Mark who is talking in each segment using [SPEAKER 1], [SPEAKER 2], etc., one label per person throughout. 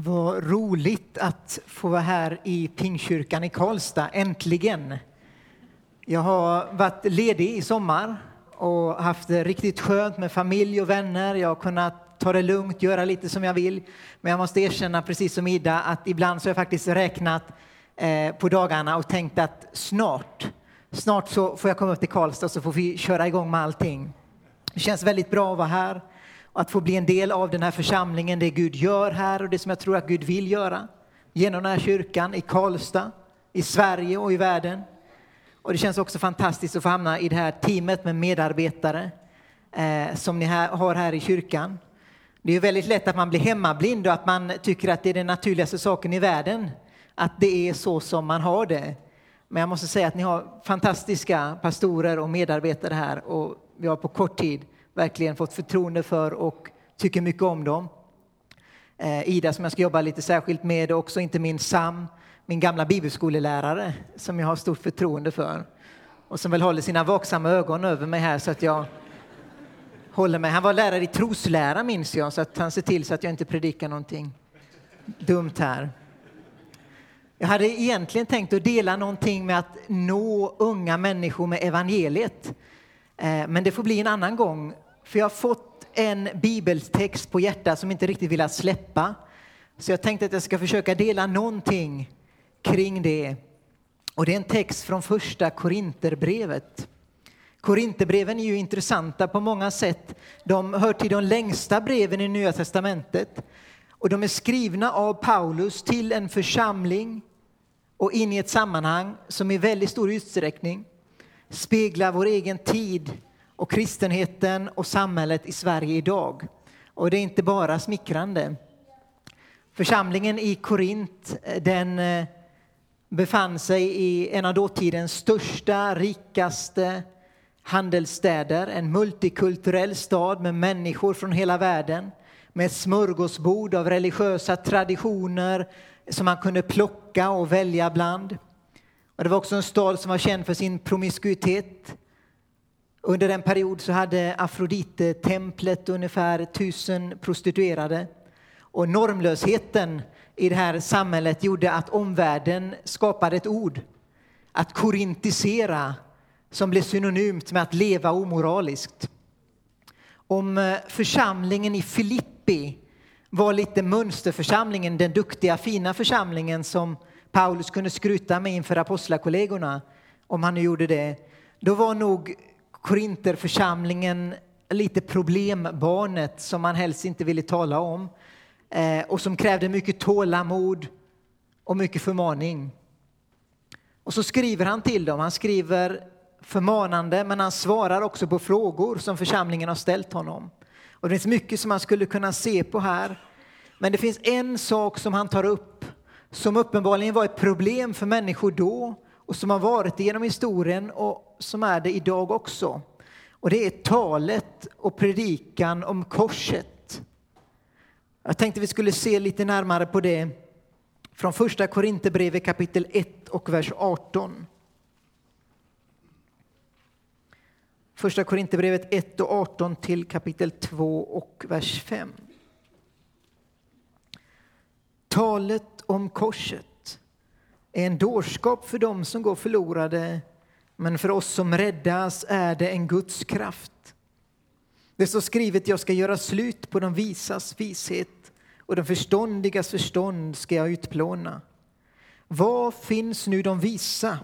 [SPEAKER 1] Vad roligt att få vara här i Pingkyrkan i Karlstad, äntligen. Jag har varit ledig i sommar och haft det riktigt skönt med familj och vänner. Jag har kunnat ta det lugnt, göra lite som jag vill. Men jag måste erkänna, precis som Ida, att ibland så har jag faktiskt räknat eh, på dagarna och tänkt att snart, snart så får jag komma upp till Karlstad så får vi köra igång med allting. Det känns väldigt bra att vara här att få bli en del av den här församlingen, det Gud gör här och det som jag tror att Gud vill göra genom den här kyrkan i Karlstad, i Sverige och i världen. Och det känns också fantastiskt att få hamna i det här teamet med medarbetare eh, som ni här, har här i kyrkan. Det är väldigt lätt att man blir hemmablind och att man tycker att det är den naturligaste saken i världen, att det är så som man har det. Men jag måste säga att ni har fantastiska pastorer och medarbetare här och vi har på kort tid verkligen fått förtroende för och tycker mycket om dem. Eh, Ida som jag ska jobba lite särskilt med och också inte minst Sam, min gamla bibelskolelärare som jag har stort förtroende för och som väl håller sina vaksamma ögon över mig här så att jag håller mig. Han var lärare i troslära minns jag så att han ser till så att jag inte predikar någonting dumt här. Jag hade egentligen tänkt att dela någonting med att nå unga människor med evangeliet. Eh, men det får bli en annan gång för jag har fått en bibeltext på hjärtat som inte riktigt vill släppa. Så jag tänkte att jag ska försöka dela någonting kring det. Och det är en text från första Korinterbrevet. Korinterbreven är ju intressanta på många sätt. De hör till de längsta breven i Nya testamentet. Och de är skrivna av Paulus till en församling och in i ett sammanhang som i väldigt stor utsträckning speglar vår egen tid och kristenheten och samhället i Sverige idag. Och det är inte bara smickrande. Församlingen i Korint eh, den eh, befann sig i en av dåtidens största, rikaste handelsstäder. En multikulturell stad med människor från hela världen med ett smörgåsbord av religiösa traditioner som man kunde plocka och välja bland. Och det var också en stad som var känd för sin promiskuitet. Under en period så hade Afrodite-templet ungefär tusen prostituerade. Och normlösheten i det här samhället gjorde att omvärlden skapade ett ord, att korintisera, som blev synonymt med att leva omoraliskt. Om eh, församlingen i Filippi var lite mönsterförsamlingen, den duktiga, fina församlingen som Paulus kunde skryta med inför apostlakollegorna, om han nu gjorde det, då var nog Korinterförsamlingen lite problembarnet som man helst inte ville tala om eh, och som krävde mycket tålamod och mycket förmaning. Och så skriver han till dem. Han skriver förmanande, men han svarar också på frågor som församlingen har ställt honom. Och det finns mycket som man skulle kunna se på här. Men det finns en sak som han tar upp som uppenbarligen var ett problem för människor då och som har varit det genom historien och som är det idag också. Och det är talet och predikan om korset. Jag tänkte vi skulle se lite närmare på det från första Korinthierbrevet kapitel 1 och vers 18. Första Korinthierbrevet 1 och 18 till kapitel 2 och vers 5. Talet om korset är en dårskap för dem som går förlorade men för oss som räddas är det en Guds kraft. Det står skrivet, jag ska göra slut på de visas vishet och de förståndigas förstånd ska jag utplåna. Var finns nu de visa,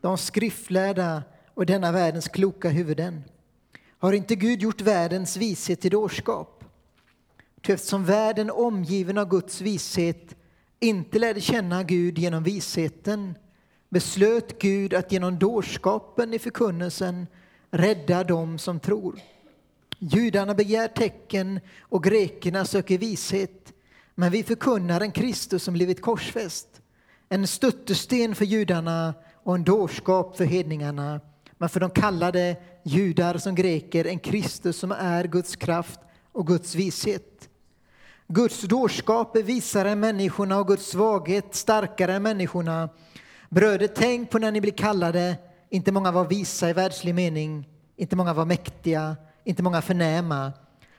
[SPEAKER 1] de skriftlärda och denna världens kloka huvuden? Har inte Gud gjort världens vishet till dårskap? Ty eftersom världen omgiven av Guds vishet inte lärde känna Gud genom visheten beslöt Gud att genom dårskapen i förkunnelsen rädda dem som tror. Judarna begär tecken och grekerna söker vishet men vi förkunnar en Kristus som blivit korsfäst. En stöttesten för judarna och en dårskap för hedningarna. Men för de kallade judar som greker en Kristus som är Guds kraft och Guds vishet. Guds dårskap är visare än människorna och Guds svaghet starkare än människorna. Bröder, tänk på när ni blir kallade. Inte många var visa i världslig mening, inte många var mäktiga, inte många förnäma.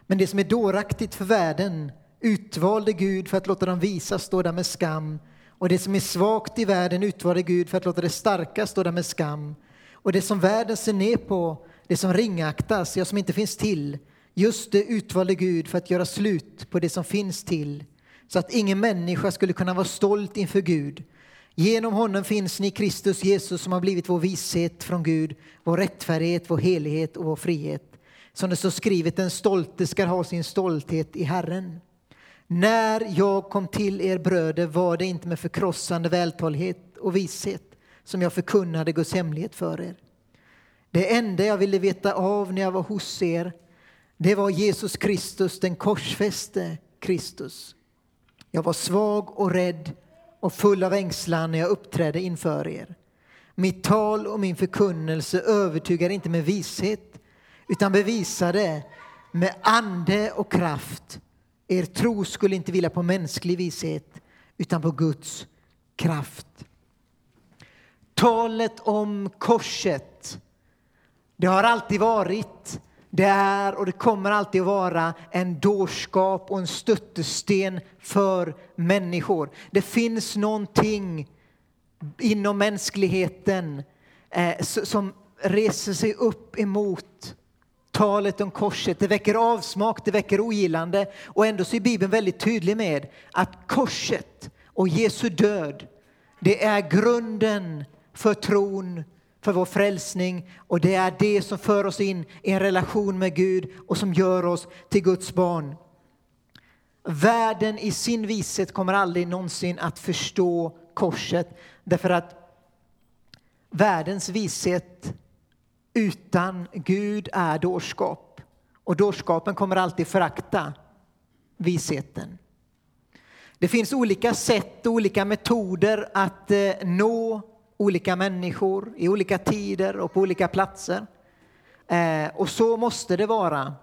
[SPEAKER 1] Men det som är dåraktigt för världen utvalde Gud för att låta dem visa stå där med skam. Och det som är svagt i världen utvalde Gud för att låta det starka stå där med skam. Och det som världen ser ner på, det som ringaktas, ja, som inte finns till, just det utvalde Gud för att göra slut på det som finns till, så att ingen människa skulle kunna vara stolt inför Gud. Genom honom finns ni Kristus Jesus som har blivit vår vishet från Gud, vår rättfärdighet, vår helighet och vår frihet. Som det står skrivet, den stolte ska ha sin stolthet i Herren. När jag kom till er bröder var det inte med förkrossande vältalighet och vishet som jag förkunnade Guds hemlighet för er. Det enda jag ville veta av när jag var hos er, det var Jesus Kristus, den korsfäste Kristus. Jag var svag och rädd och full av ängslan när jag uppträdde inför er. Mitt tal och min förkunnelse övertygade inte med vishet utan bevisade med ande och kraft. Er tro skulle inte vila på mänsklig vishet utan på Guds kraft. Talet om korset, det har alltid varit, det är och det kommer alltid att vara en dårskap och en stöttesten för människor. Det finns någonting inom mänskligheten eh, som reser sig upp emot talet om korset. Det väcker avsmak, det väcker ogillande och ändå så är Bibeln väldigt tydlig med att korset och Jesu död, det är grunden för tron, för vår frälsning och det är det som för oss in i en relation med Gud och som gör oss till Guds barn. Världen i sin vishet kommer aldrig någonsin att förstå korset därför att världens vishet utan Gud är dårskap och dårskapen kommer alltid förakta visheten. Det finns olika sätt och olika metoder att eh, nå olika människor i olika tider och på olika platser. Eh, och så måste det vara.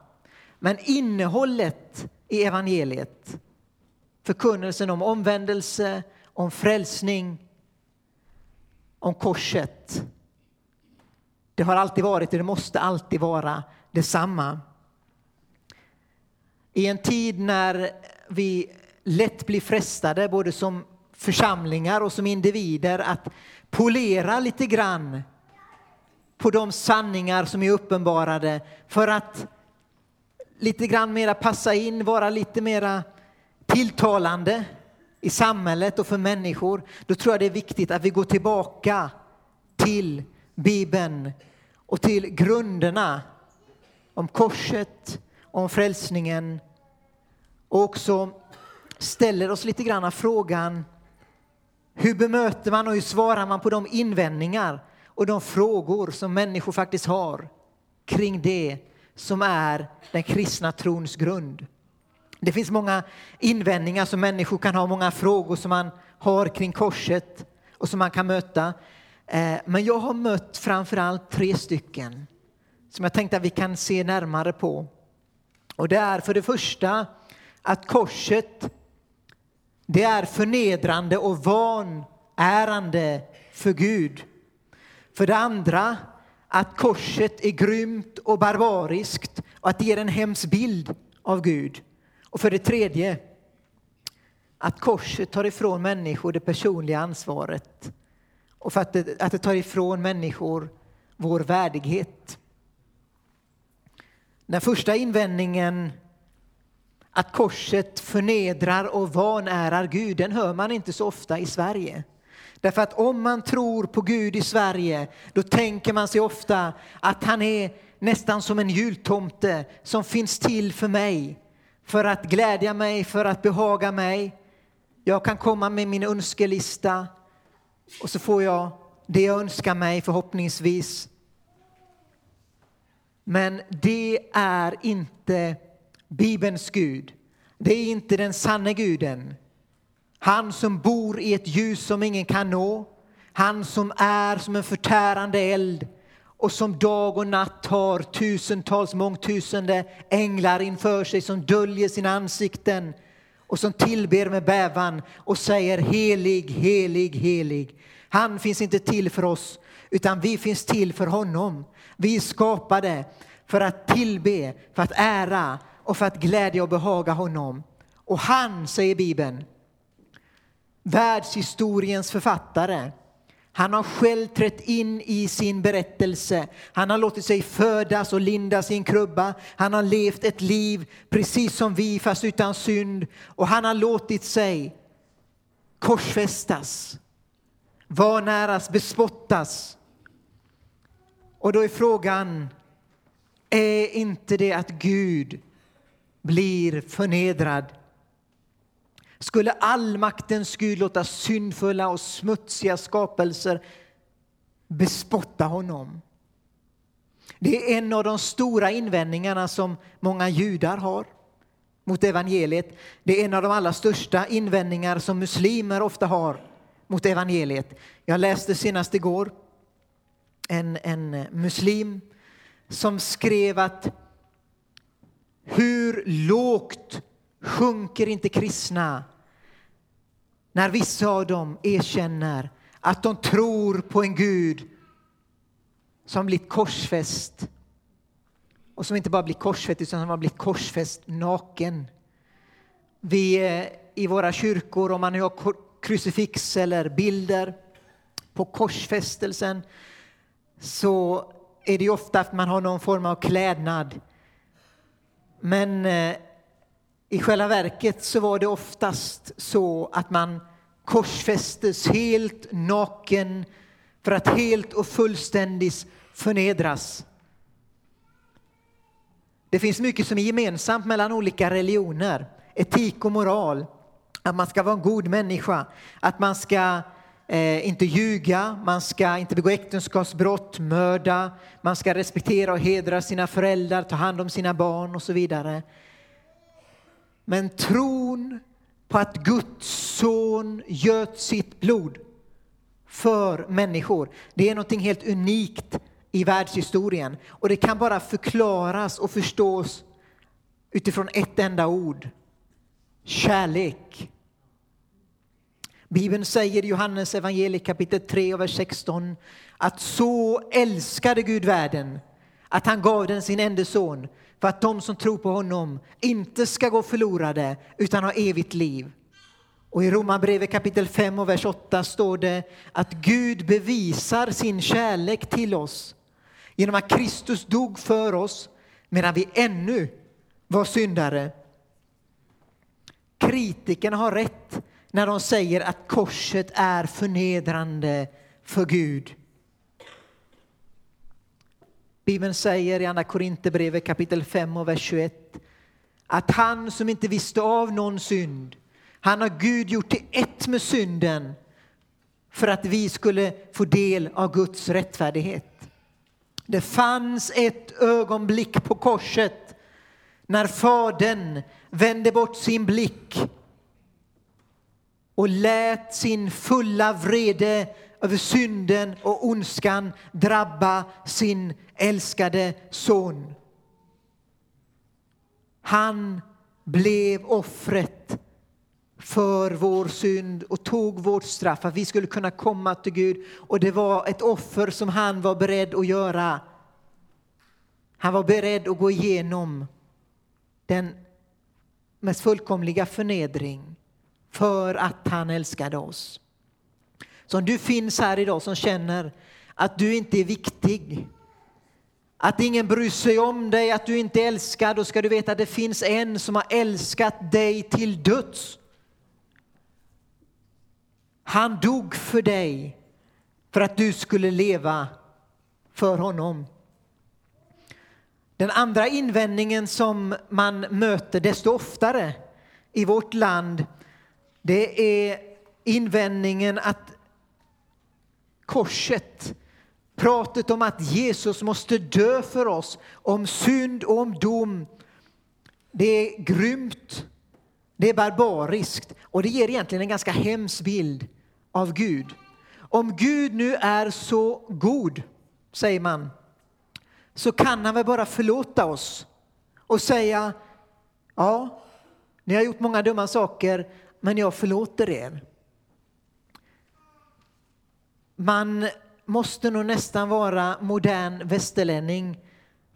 [SPEAKER 1] Men innehållet i evangeliet, förkunnelsen om omvändelse, om frälsning, om korset, det har alltid varit och det måste alltid vara detsamma. I en tid när vi lätt blir frestade, både som församlingar och som individer, att polera lite grann på de sanningar som är uppenbarade för att lite grann mera passa in, vara lite mera tilltalande i samhället och för människor, då tror jag det är viktigt att vi går tillbaka till Bibeln och till grunderna om korset, om frälsningen och också ställer oss lite grann frågan hur bemöter man och hur svarar man på de invändningar och de frågor som människor faktiskt har kring det som är den kristna trons grund? Det finns många invändningar som människor kan ha, många frågor som man har kring korset och som man kan möta. Eh, men jag har mött framför allt tre stycken som jag tänkte att vi kan se närmare på. Och det är för det första att korset det är förnedrande och vanärande för Gud. För det andra att korset är grymt och barbariskt och att det ger en hemsk bild av Gud. Och för det tredje att korset tar ifrån människor det personliga ansvaret och för att det, att det tar ifrån människor vår värdighet. Den första invändningen att korset förnedrar och vanärar Gud, den hör man inte så ofta i Sverige. Därför att om man tror på Gud i Sverige, då tänker man sig ofta att han är nästan som en jultomte som finns till för mig, för att glädja mig, för att behaga mig. Jag kan komma med min önskelista och så får jag det jag önskar mig förhoppningsvis. Men det är inte Bibelns Gud. Det är inte den sanne guden. Han som bor i ett ljus som ingen kan nå. Han som är som en förtärande eld och som dag och natt har tusentals, mångtusende änglar inför sig som döljer sina ansikten och som tillber med bävan och säger helig, helig, helig. Han finns inte till för oss, utan vi finns till för honom. Vi är skapade för att tillbe, för att ära och för att glädja och behaga honom. Och han, säger Bibeln, världshistoriens författare, han har själv trätt in i sin berättelse. Han har låtit sig födas och lindas i en krubba. Han har levt ett liv precis som vi, fast utan synd. Och han har låtit sig korsfästas, vanäras, bespottas. Och då är frågan, är inte det att Gud blir förnedrad? Skulle allmaktens Gud låta syndfulla och smutsiga skapelser bespotta honom? Det är en av de stora invändningarna som många judar har mot evangeliet. Det är en av de allra största invändningar som muslimer ofta har mot evangeliet. Jag läste senast igår en, en muslim som skrev att hur lågt sjunker inte kristna när vissa av dem erkänner att de tror på en Gud som blivit korsfäst och som inte bara blivit korsfäst utan som har blivit korsfäst naken. Vi eh, i våra kyrkor, om man nu har krucifix eller bilder på korsfästelsen så är det ofta att man har någon form av klädnad. Men eh, i själva verket så var det oftast så att man korsfästes helt naken för att helt och fullständigt förnedras. Det finns mycket som är gemensamt mellan olika religioner. Etik och moral, att man ska vara en god människa, att man ska eh, inte ljuga, man ska inte begå äktenskapsbrott, mörda, man ska respektera och hedra sina föräldrar, ta hand om sina barn och så vidare. Men tron på att Guds son göt sitt blod för människor, det är något helt unikt i världshistorien. Och det kan bara förklaras och förstås utifrån ett enda ord. Kärlek. Bibeln säger i Johannes evangeliet kapitel 3 och vers 16 att så älskade Gud världen att han gav den sin enda son för att de som tror på honom inte ska gå förlorade utan ha evigt liv. Och i Romarbrevet kapitel 5 och vers 8 står det att Gud bevisar sin kärlek till oss genom att Kristus dog för oss medan vi ännu var syndare. Kritikerna har rätt när de säger att korset är förnedrande för Gud. Bibeln säger i Andra Korinthierbrevet kapitel 5 och vers 21 att han som inte visste av någon synd, han har Gud gjort till ett med synden för att vi skulle få del av Guds rättfärdighet. Det fanns ett ögonblick på korset när Fadern vände bort sin blick och lät sin fulla vrede över synden och ondskan drabba sin älskade son. Han blev offret för vår synd och tog vårt straff, att vi skulle kunna komma till Gud. Och det var ett offer som han var beredd att göra. Han var beredd att gå igenom den mest fullkomliga förnedring för att han älskade oss. Så om du finns här idag som känner att du inte är viktig, att ingen bryr sig om dig, att du inte är älskad, då ska du veta att det finns en som har älskat dig till döds. Han dog för dig för att du skulle leva för honom. Den andra invändningen som man möter desto oftare i vårt land det är invändningen att korset, pratet om att Jesus måste dö för oss, om synd och om dom, det är grymt, det är barbariskt och det ger egentligen en ganska hemsk bild av Gud. Om Gud nu är så god, säger man, så kan han väl bara förlåta oss och säga ja, ni har gjort många dumma saker, men jag förlåter er. Man måste nog nästan vara modern västerlänning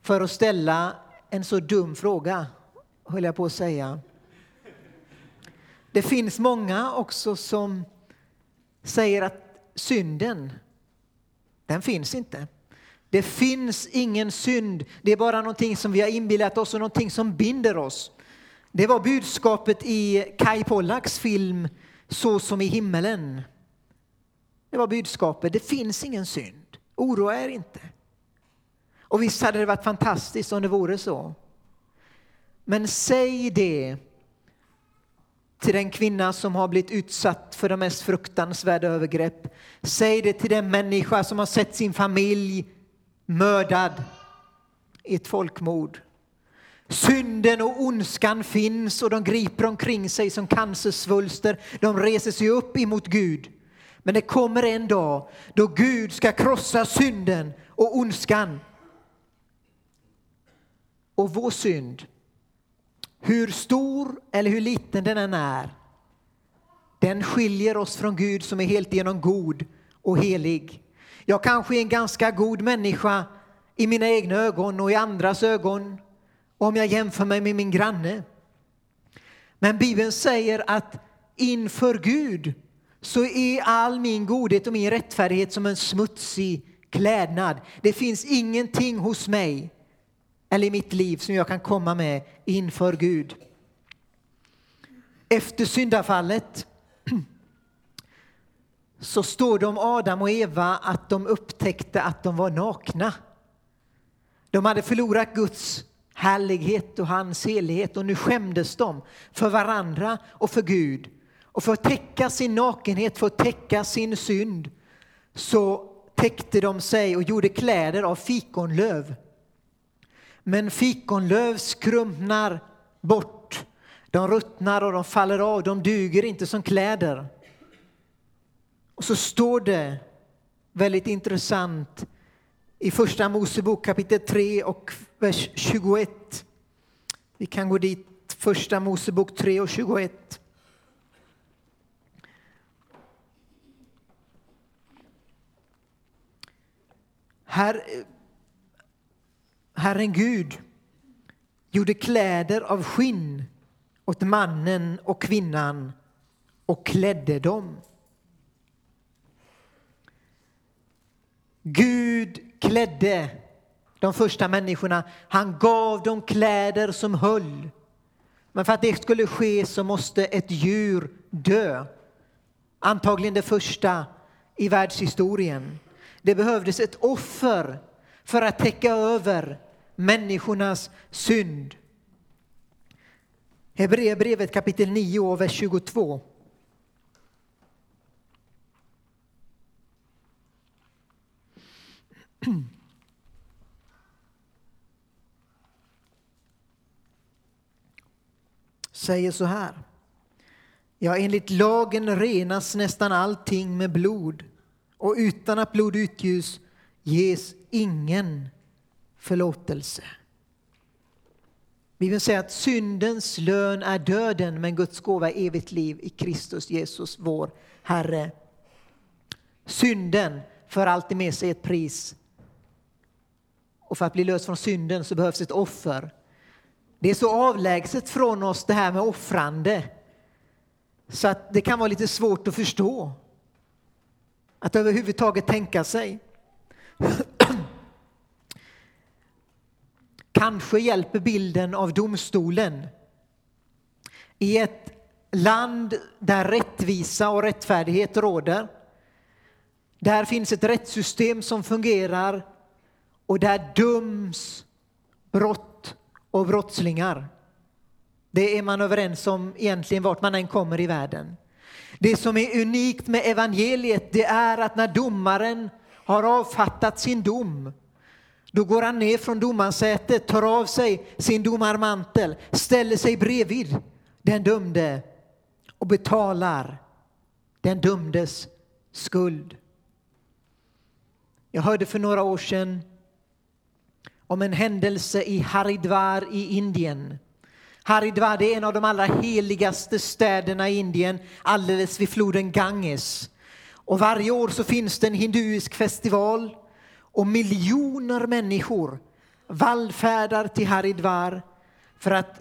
[SPEAKER 1] för att ställa en så dum fråga, höll jag på att säga. Det finns många också som säger att synden, den finns inte. Det finns ingen synd, det är bara någonting som vi har inbillat oss och någonting som binder oss. Det var budskapet i Kai Pollaks film Så som i himmelen. Det var budskapet, det finns ingen synd. Oroa er inte. Och visst hade det varit fantastiskt om det vore så. Men säg det till den kvinna som har blivit utsatt för de mest fruktansvärda övergrepp. Säg det till den människa som har sett sin familj mördad i ett folkmord. Synden och ondskan finns och de griper omkring sig som cancersvulster. De reser sig upp emot Gud. Men det kommer en dag då Gud ska krossa synden och ondskan. Och vår synd, hur stor eller hur liten den än är, den skiljer oss från Gud som är helt igenom god och helig. Jag kanske är en ganska god människa i mina egna ögon och i andras ögon om jag jämför mig med min granne. Men Bibeln säger att inför Gud så är all min godhet och min rättfärdighet som en smutsig klädnad. Det finns ingenting hos mig eller i mitt liv som jag kan komma med inför Gud. Efter syndafallet så står det om Adam och Eva att de upptäckte att de var nakna. De hade förlorat Guds härlighet och hans helighet och nu skämdes de för varandra och för Gud. Och för att täcka sin nakenhet, för att täcka sin synd så täckte de sig och gjorde kläder av fikonlöv. Men fikonlöv skrumpnar bort. De ruttnar och de faller av, de duger inte som kläder. Och så står det väldigt intressant i Första Mosebok kapitel 3 och vers 21. Vi kan gå dit, Första Mosebok 3 och 21. Här, Herren Gud gjorde kläder av skinn åt mannen och kvinnan och klädde dem. Gud klädde de första människorna. Han gav dem kläder som höll. Men för att det skulle ske så måste ett djur dö. Antagligen det första i världshistorien. Det behövdes ett offer för att täcka över människornas synd. Hebreerbrevet kapitel 9 och vers 22. säger så här. Ja, enligt lagen renas nästan allting med blod och utan att blod utgjus ges ingen förlåtelse. Bibeln säger att syndens lön är döden men Guds gåva är evigt liv i Kristus Jesus, vår Herre. Synden för alltid med sig ett pris. Och för att bli löst från synden så behövs ett offer. Det är så avlägset från oss det här med offrande så att det kan vara lite svårt att förstå. Att överhuvudtaget tänka sig. Kanske hjälper bilden av domstolen i ett land där rättvisa och rättfärdighet råder. Där finns ett rättssystem som fungerar och där döms brott och brottslingar. Det är man överens om egentligen vart man än kommer i världen. Det som är unikt med evangeliet det är att när domaren har avfattat sin dom då går han ner från domarsätet, tar av sig sin domarmantel, ställer sig bredvid den dömde och betalar den dömdes skuld. Jag hörde för några år sedan om en händelse i Haridwar i Indien. Haridwar är en av de allra heligaste städerna i Indien, alldeles vid floden Ganges. Och varje år så finns det en hinduisk festival och miljoner människor vallfärdar till Haridwar för att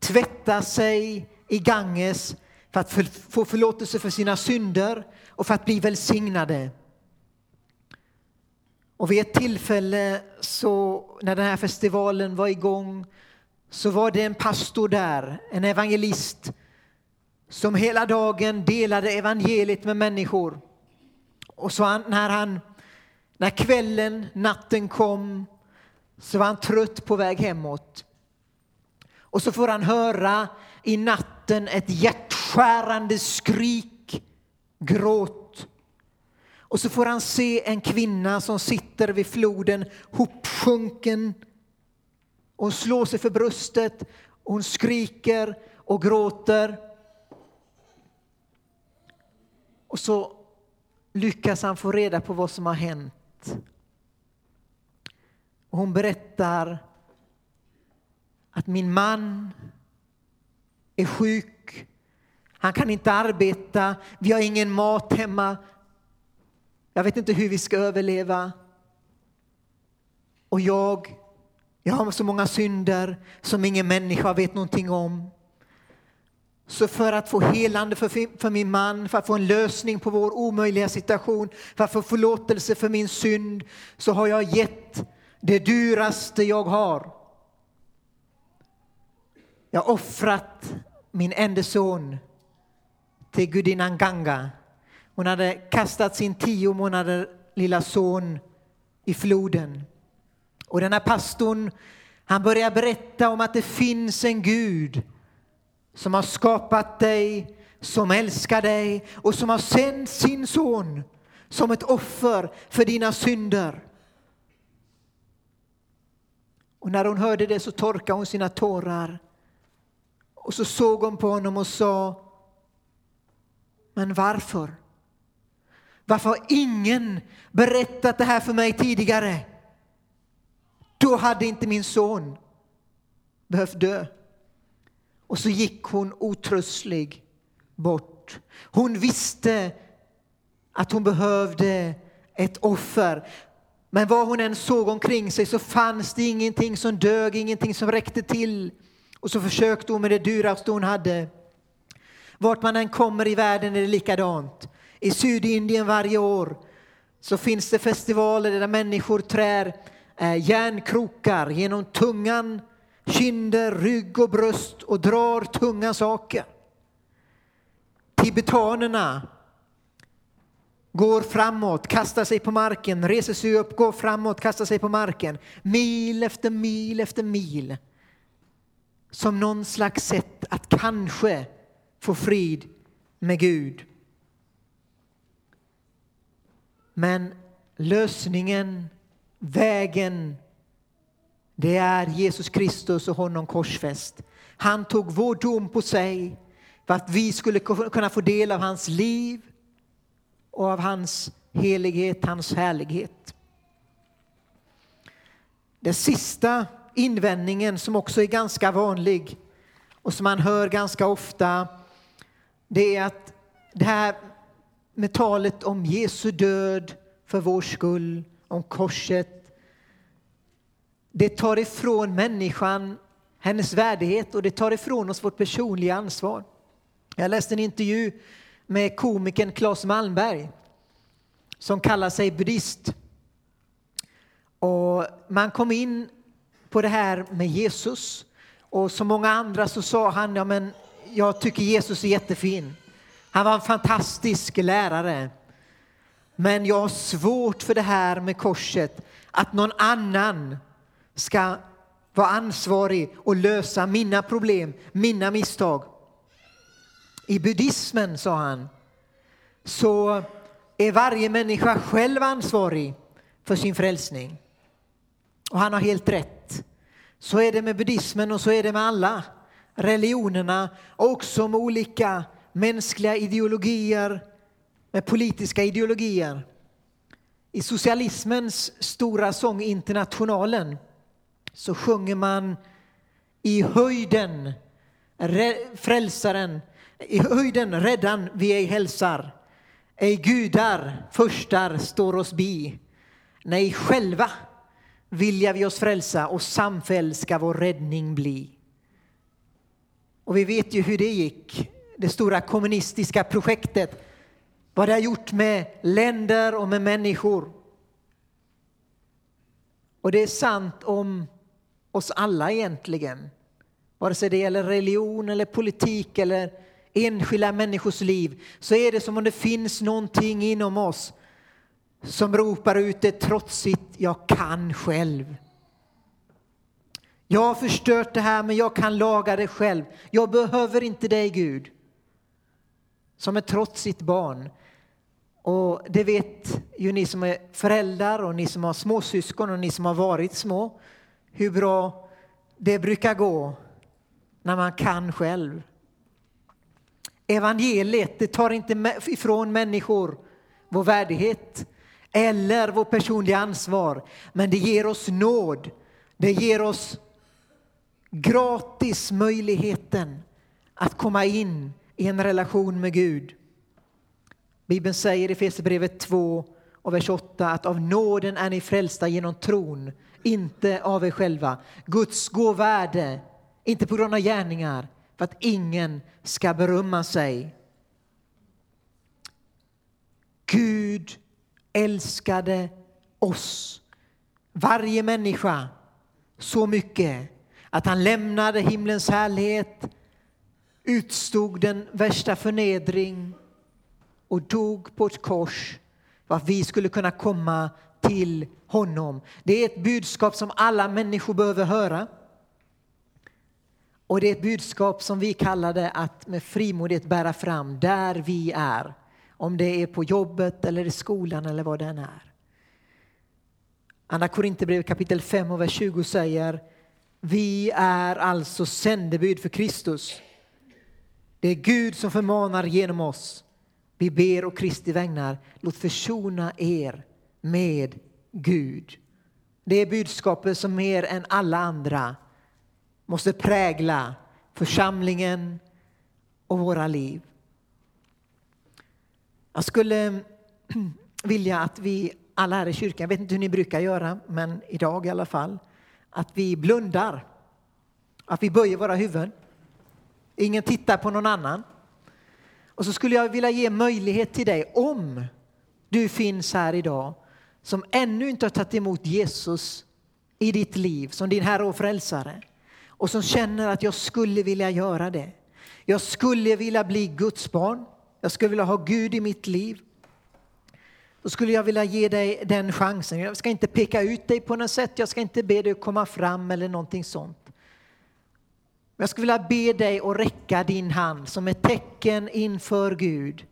[SPEAKER 1] tvätta sig i Ganges för att få förlåtelse för sina synder och för att bli välsignade. Och vid ett tillfälle så när den här festivalen var igång så var det en pastor där, en evangelist som hela dagen delade evangeliet med människor. Och så han, när, han, när kvällen, natten kom så var han trött på väg hemåt. Och så får han höra i natten ett hjärtskärande skrik, gråt. Och så får han se en kvinna som sitter vid floden hopsjunken. Hon slår sig för bröstet, hon skriker och gråter. Och så lyckas han få reda på vad som har hänt. Och hon berättar att min man är sjuk. Han kan inte arbeta. Vi har ingen mat hemma. Jag vet inte hur vi ska överleva. Och jag, jag har så många synder som ingen människa vet någonting om. Så för att få helande för, för min man, för att få en lösning på vår omöjliga situation, för att få förlåtelse för min synd, så har jag gett det dyraste jag har. Jag har offrat min enda son till gudinnan Ganga. Hon hade kastat sin tio månader lilla son i floden. Och den här pastorn, han börjar berätta om att det finns en Gud som har skapat dig, som älskar dig och som har sänt sin son som ett offer för dina synder. Och när hon hörde det så torkade hon sina tårar och så såg hon på honom och sa Men varför? Varför har ingen berättat det här för mig tidigare? Då hade inte min son behövt dö. Och så gick hon otröstlig bort. Hon visste att hon behövde ett offer. Men vad hon än såg omkring sig så fanns det ingenting som dög, ingenting som räckte till. Och så försökte hon med det dyraste hon hade. Vart man än kommer i världen är det likadant. I Sydindien varje år så finns det festivaler där människor trär eh, järnkrokar genom tungan, kinder, rygg och bröst och drar tunga saker. Tibetanerna går framåt, kastar sig på marken, reser sig upp, går framåt, kastar sig på marken. Mil efter mil efter mil som någon slags sätt att kanske få frid med Gud. Men lösningen, vägen, det är Jesus Kristus och honom korsfäst. Han tog vår dom på sig för att vi skulle kunna få del av hans liv och av hans helighet, hans härlighet. Den sista invändningen som också är ganska vanlig och som man hör ganska ofta det är att det här med talet om Jesu död för vår skull, om korset det tar ifrån människan hennes värdighet och det tar ifrån oss vårt personliga ansvar. Jag läste en intervju med komikern Claes Malmberg som kallar sig buddhist. Och man kom in på det här med Jesus. Och som många andra så sa han, ja men jag tycker Jesus är jättefin. Han var en fantastisk lärare. Men jag har svårt för det här med korset, att någon annan ska vara ansvarig och lösa mina problem, mina misstag. I buddhismen, sa han, så är varje människa själv ansvarig för sin frälsning. Och han har helt rätt. Så är det med buddhismen och så är det med alla religionerna och också med olika mänskliga ideologier, med politiska ideologier. I socialismens stora sång Internationalen så sjunger man i höjden frälsaren, i höjden räddan vi ej hälsar. Ej gudar förstar står oss bi. Nej, själva vilja vi oss frälsa och samfälld ska vår räddning bli. Och vi vet ju hur det gick det stora kommunistiska projektet, vad det har gjort med länder och med människor. Och det är sant om oss alla egentligen. Vare sig det gäller religion eller politik eller enskilda människors liv så är det som om det finns någonting inom oss som ropar ut ett trotsigt jag kan själv. Jag har förstört det här men jag kan laga det själv. Jag behöver inte dig Gud. Som är trotsigt barn. Och det vet ju ni som är föräldrar och ni som har småsyskon och ni som har varit små hur bra det brukar gå när man kan själv. Evangeliet det tar inte ifrån människor vår värdighet eller vår personliga ansvar, men det ger oss nåd. Det ger oss gratis möjligheten att komma in i en relation med Gud. Bibeln säger i Efesierbrevet 2 och vers 8 att av nåden är ni frälsta genom tron, inte av er själva. Guds gåvärde, inte på grund av gärningar, för att ingen ska berömma sig. Gud älskade oss, varje människa, så mycket att han lämnade himlens härlighet, utstod den värsta förnedring och dog på ett kors för att vi skulle kunna komma till honom. Det är ett budskap som alla människor behöver höra. Och det är ett budskap som vi kallar det att med frimodighet bära fram där vi är. Om det är på jobbet eller i skolan eller vad det än är. Andra Korinthierbrevet kapitel 5 och vers 20 säger Vi är alltså sändebud för Kristus. Det är Gud som förmanar genom oss. Vi ber och Kristi vägnar, låt försona er med Gud. Det är budskapet som mer än alla andra måste prägla församlingen och våra liv. Jag skulle vilja att vi alla här i kyrkan, jag vet inte hur ni brukar göra, men idag i alla fall, att vi blundar. Att vi böjer våra huvuden. Ingen tittar på någon annan. Och så skulle jag vilja ge möjlighet till dig, om du finns här idag som ännu inte har tagit emot Jesus i ditt liv som din Herre och Frälsare och som känner att jag skulle vilja göra det. Jag skulle vilja bli Guds barn. Jag skulle vilja ha Gud i mitt liv. Då skulle jag vilja ge dig den chansen. Jag ska inte peka ut dig på något sätt. Jag ska inte be dig komma fram eller någonting sånt. Jag skulle vilja be dig att räcka din hand som ett tecken inför Gud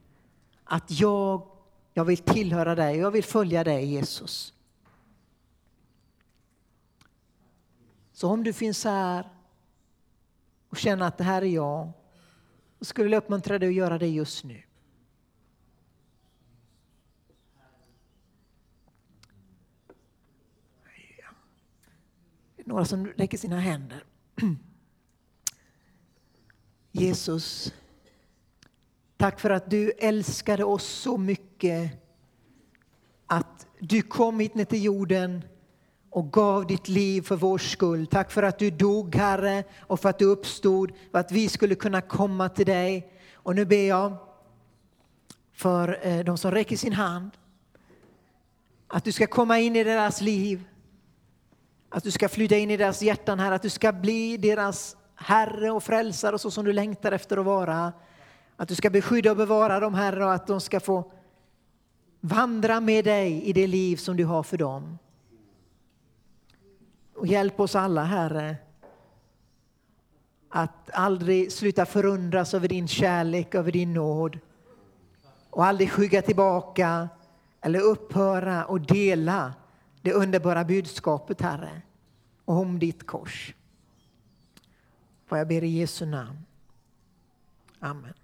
[SPEAKER 1] att jag, jag vill tillhöra dig och jag vill följa dig Jesus. Så om du finns här och känner att det här är jag, så skulle jag uppmuntra dig att göra det just nu. Några som räcker sina händer. Jesus, tack för att du älskade oss så mycket att du kom hit ner till jorden och gav ditt liv för vår skull. Tack för att du dog, Herre, och för att du uppstod, för att vi skulle kunna komma till dig. Och nu ber jag för eh, de som räcker sin hand, att du ska komma in i deras liv, att du ska flytta in i deras hjärtan, här, att du ska bli deras Herre och frälsare så som du längtar efter att vara. Att du ska beskydda och bevara dem, Herre, och att de ska få vandra med dig i det liv som du har för dem. Och hjälp oss alla, Herre, att aldrig sluta förundras över din kärlek, över din nåd och aldrig skygga tillbaka eller upphöra och dela det underbara budskapet, Herre, om ditt kors. Vad jag ber i Jesu namn. Amen.